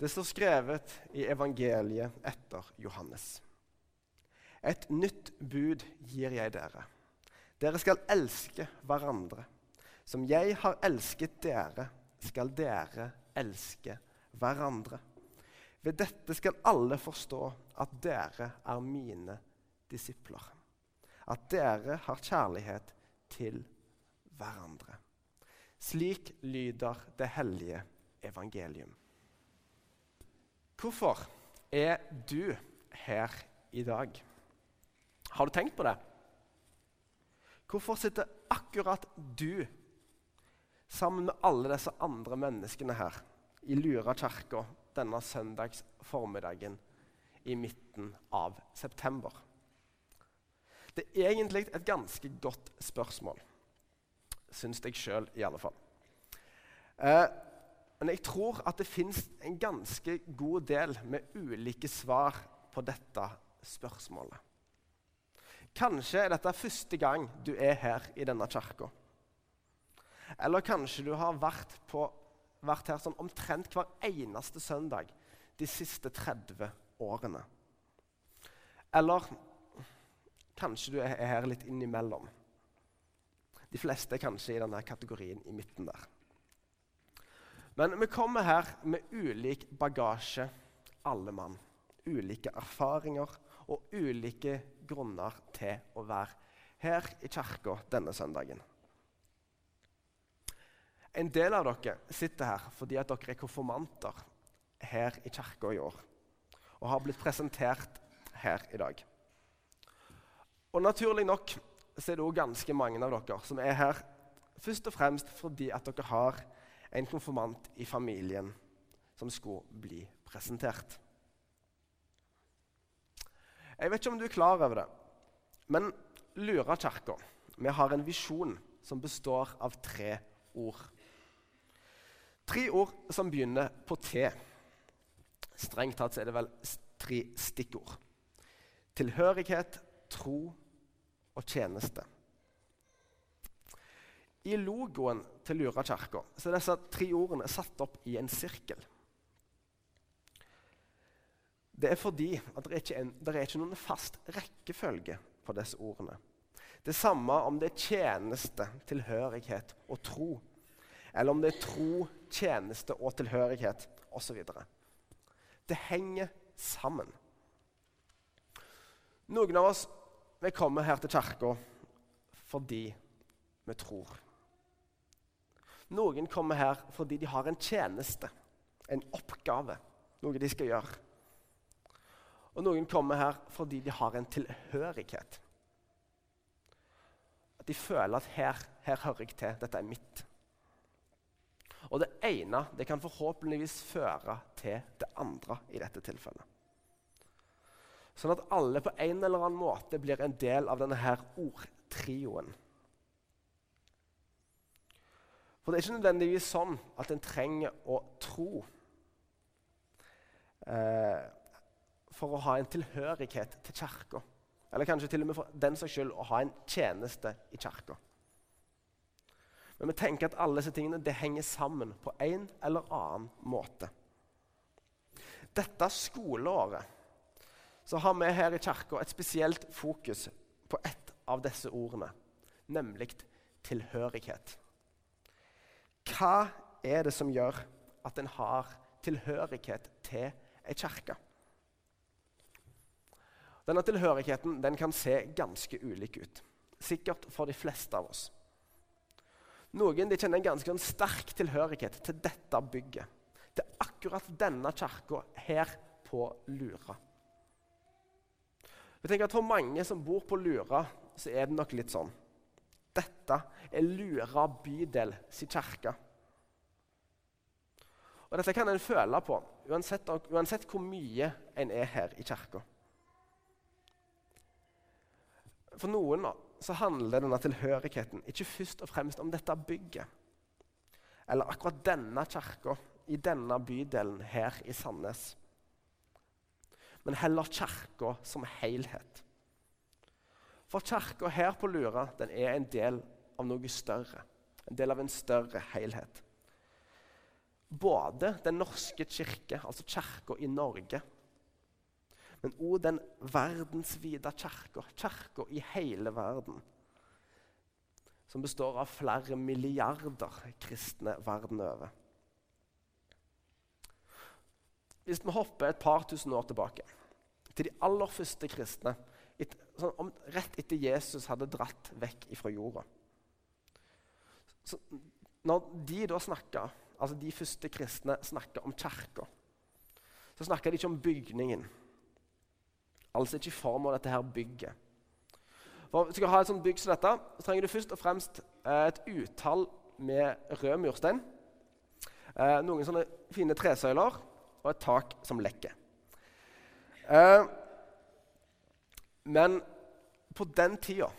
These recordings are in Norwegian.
Det står skrevet i evangeliet etter Johannes. Et nytt bud gir jeg dere. Dere skal elske hverandre. Som jeg har elsket dere, skal dere elske hverandre. Ved dette skal alle forstå at dere er mine disipler. At dere har kjærlighet til hverandre. Slik lyder det hellige evangelium. Hvorfor er du her i dag? Har du tenkt på det? Hvorfor sitter akkurat du sammen med alle disse andre menneskene her i Lura kirke denne søndags formiddagen i midten av september? Det er egentlig et ganske godt spørsmål, syns jeg sjøl i alle fall. Eh, men jeg tror at det fins en ganske god del med ulike svar på dette spørsmålet. Kanskje er dette første gang du er her i denne kirka. Eller kanskje du har vært, på, vært her sånn omtrent hver eneste søndag de siste 30 årene. Eller kanskje du er her litt innimellom. De fleste er kanskje i denne kategorien i midten der. Men vi kommer her med ulik bagasje, alle mann. Ulike erfaringer og ulike grunner til å være her i kirka denne søndagen. En del av dere sitter her fordi at dere er konfirmanter her i kirka i år og har blitt presentert her i dag. Og Naturlig nok så er det òg ganske mange av dere som er her først og fremst fordi at dere har en konfirmant i familien som skulle bli presentert. Jeg vet ikke om du er klar over det, men Lura kirke vi har en visjon som består av tre ord. Tre ord som begynner på T. Strengt tatt er det vel tre stikkord. Tilhørighet, tro og tjeneste. I logoen til Lura kirke er disse tre ordene satt opp i en sirkel. Det er fordi at det ikke er, en, det er ikke noen fast rekkefølge på disse ordene. Det samme om det er tjeneste, tilhørighet og tro. Eller om det er tro, tjeneste og tilhørighet osv. Det henger sammen. Noen av oss vi kommer her til kirka fordi vi tror. Noen kommer her fordi de har en tjeneste, en oppgave, noe de skal gjøre. Og noen kommer her fordi de har en tilhørighet. At de føler at her, her hører jeg til. Dette er mitt. Og det ene det kan forhåpentligvis føre til det andre i dette tilfellet. Sånn at alle på en eller annen måte blir en del av denne her ordtrioen. For det er ikke nødvendigvis sånn at en trenger å tro. Eh, for å ha en tilhørighet til kirka. Eller kanskje til og med for den saks skyld å ha en tjeneste i kirka. Men vi tenker at alle disse tingene det henger sammen på en eller annen måte. Dette skoleåret så har vi her i kirka et spesielt fokus på ett av disse ordene, nemlig tilhørighet. Hva er det som gjør at en har tilhørighet til ei kirke? Denne tilhørigheten den kan se ganske ulik ut. Sikkert for de fleste av oss. Noen de kjenner en ganske sterk tilhørighet til dette bygget. Til akkurat denne kirka her på Lura. Jeg tenker at For mange som bor på Lura, så er det nok litt sånn. Dette er Lura bydel sin kirke. Og Dette kan en føle på uansett, uansett hvor mye en er her i kirka. For noen så handler denne tilhørigheten ikke først og fremst om dette bygget. Eller akkurat denne kirka i denne bydelen her i Sandnes. Men heller kirka som helhet. For kirka her på Lura den er en del av noe større. En del av en større helhet. Både Den norske kirke, altså kirka i Norge, men òg den verdensvide kirka, kirka i hele verden, som består av flere milliarder kristne verden over. Hvis vi hopper et par tusen år tilbake, til de aller første kristne, et, sånn, om, rett etter Jesus hadde dratt vekk fra jorda så, Når de da snakka, altså de første kristne snakka om kirka, så snakka de ikke om bygningen. Altså ikke i form av dette her bygget. For Hvis du skal ha et sånt bygg som dette, så trenger du først og fremst eh, et utall med rød murstein. Eh, noen sånne fine tresøyler og et tak som lekker. Eh, men på den tida,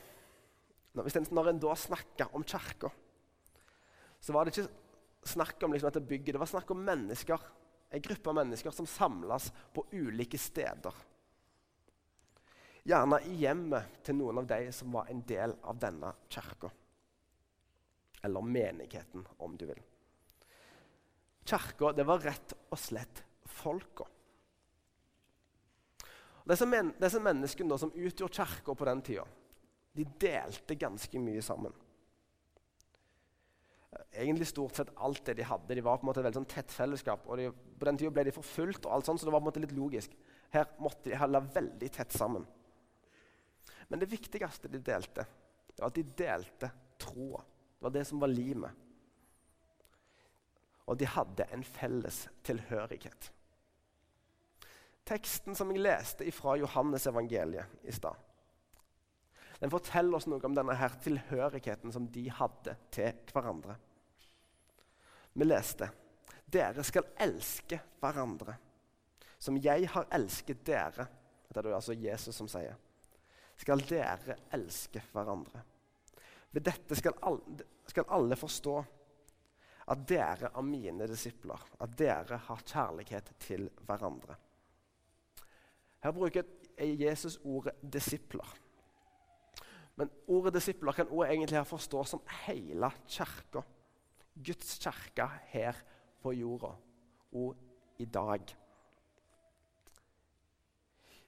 når en da snakka om kirka, så var det ikke snakk om liksom dette bygget. Det var snakk om mennesker, en gruppe av mennesker som samles på ulike steder. Gjerne i hjemmet til noen av de som var en del av denne kirka. Eller menigheten, om du vil. Kirka, det var rett og slett folka. Disse, men, disse menneskene som utgjorde kirka på den tida, de delte ganske mye sammen. Egentlig stort sett alt det de hadde. De var på en måte et veldig sånn tett fellesskap. og de, På den tida ble de forfulgt, og alt sånt, så det var på en måte litt logisk. Her måtte de holde veldig tett sammen. Men det viktigste de delte, det var at de delte troa. Det var det som var limet. Og de hadde en felles tilhørighet. Teksten som jeg leste fra Johannes evangeliet i stad, den forteller oss noe om denne her tilhørigheten som de hadde til hverandre. Vi leste dere skal elske hverandre som jeg har elsket dere. Det er det altså Jesus som sier. Skal dere elske hverandre. Ved dette skal alle, skal alle forstå at dere er mine disipler, at dere har kjærlighet til hverandre. Her bruker Jesus ordet 'disipler'. Men ordet 'disipler' kan også egentlig her forstås som hele kirka. Guds kirke her på jorda og i dag.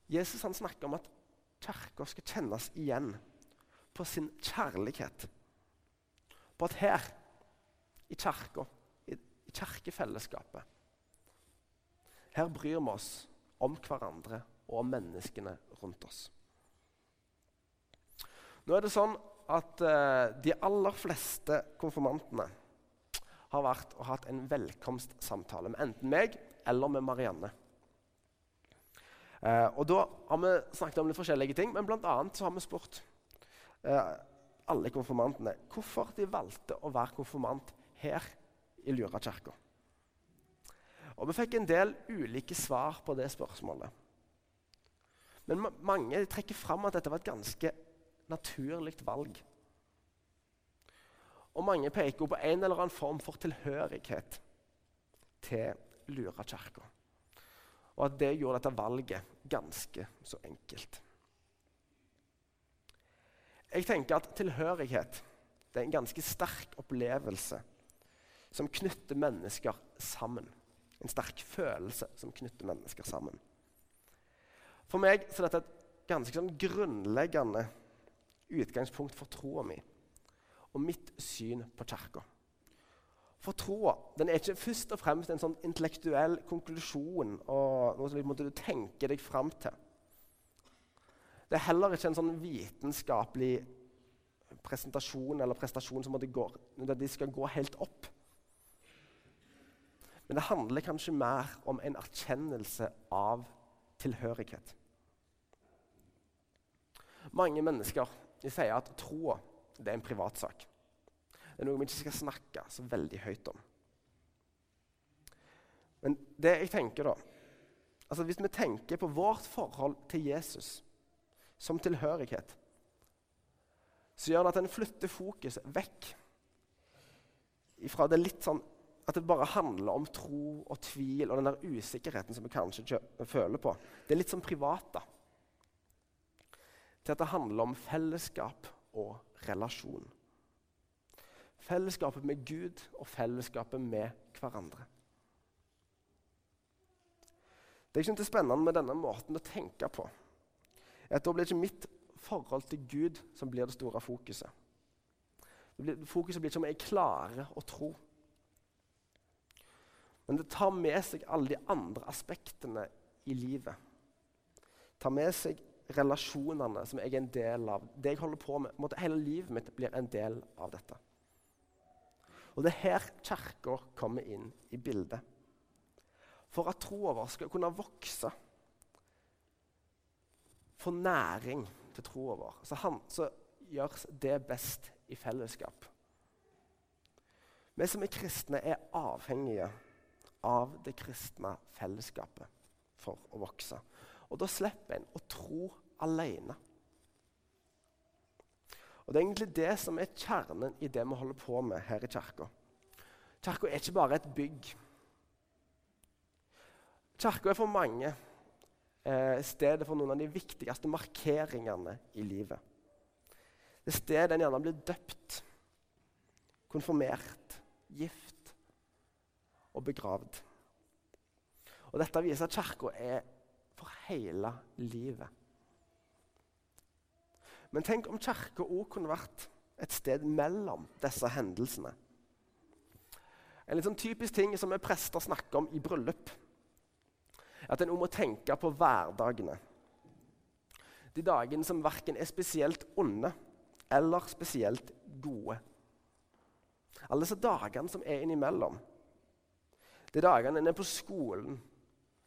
Jesus han snakker om at kirka skal kjennes igjen på sin kjærlighet. På at her, i kirka, i, kirkefellesskapet Her bryr vi oss om hverandre og om menneskene rundt oss. Nå er det sånn at uh, de aller fleste konfirmantene har vært og hatt en velkomstsamtale med enten meg eller med Marianne. Uh, og Da har vi snakket om litt forskjellige ting, men bl.a. har vi spurt uh, alle konfirmantene hvorfor de valgte å være konfirmant her i Lura kirke. Og vi fikk en del ulike svar på det spørsmålet. Men mange trekker fram at dette var et ganske naturlig valg. Og mange peker på en eller annen form for tilhørighet til Lurakirka. Og at det gjorde dette valget ganske så enkelt. Jeg tenker at tilhørighet det er en ganske sterk opplevelse som knytter mennesker sammen. En sterk følelse som knytter mennesker sammen. For meg så er dette et ganske sånn grunnleggende utgangspunkt for troa mi og mitt syn på kirka. For troa er ikke først og fremst en sånn intellektuell konklusjon og noe som du tenker deg fram til. Det er heller ikke en sånn vitenskapelig presentasjon eller prestasjon som går, de skal gå helt opp. Men det handler kanskje mer om en erkjennelse av tilhørighet. Mange mennesker sier at troa er en privatsak. Det er noe vi ikke skal snakke så veldig høyt om. Men det jeg tenker da, altså hvis vi tenker på vårt forhold til Jesus som tilhørighet, så gjør det at en flytter fokuset vekk fra det litt sånn at det bare handler om tro og tvil og den der usikkerheten som vi kanskje føler på. Det er litt sånn privat, da til at det handler om fellesskap og relasjon. Fellesskapet med Gud og fellesskapet med hverandre. Det jeg syns er spennende med denne måten å tenke på, er at da blir ikke mitt forhold til Gud som blir det store fokuset. Det blir, fokuset blir ikke om jeg klarer å tro. Men det tar med seg alle de andre aspektene i livet. Tar med seg relasjonene som jeg er en del av. Det jeg holder på med, måtte Hele livet mitt blir en del av dette. Og Det er her Kirka kommer inn i bildet. For at troa vår skal kunne vokse, få næring til troa vår, så, han, så gjøres det best i fellesskap. Vi som er kristne, er avhengige av det kristne fellesskapet for å vokse. Og da slipper en å tro alene. Og Det er egentlig det som er kjernen i det vi holder på med her i kirka. Kirka er ikke bare et bygg. Kirka er for mange eh, stedet for noen av de viktigste markeringene i livet. Det stedet en gjerne blir døpt, konfirmert, gift og begravd. Og Dette viser at kirka er for hele livet. Men tenk om kirka òg kunne vært et sted mellom disse hendelsene. En litt sånn typisk ting som vi prester snakker om i bryllup, at en må tenke på hverdagene. De dagene som verken er spesielt onde eller spesielt gode. Alle disse dagene som er innimellom. De dagene en er på skolen,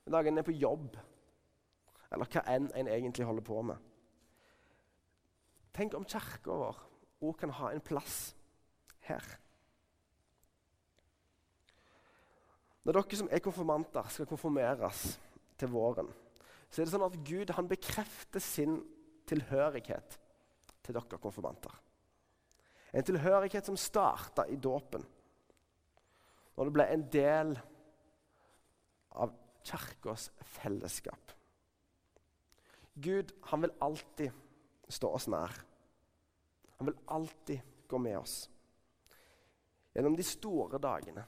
de dagene en er på jobb, eller hva enn en egentlig holder på med. Tenk om kirka vår òg kan ha en plass her. Når dere som er konfirmanter, skal konfirmeres til våren, så er det sånn at Gud han bekrefter sin tilhørighet til dere konfirmanter. En tilhørighet som starta i dåpen, når det ble en del av kirkas fellesskap. Gud han vil alltid stå oss nær. Han vil alltid gå med oss. Gjennom de store dagene,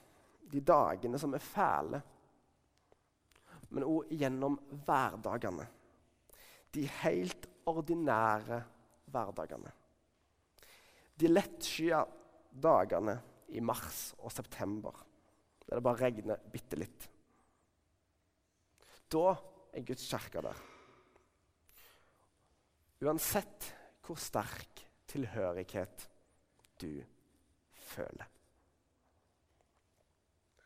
de dagene som er fæle, men òg gjennom hverdagene. De helt ordinære hverdagene. De lettskya dagene i mars og september, der det bare regner bitte litt. Da er Guds kirke der. Uansett hvor sterk tilhørighet du føler.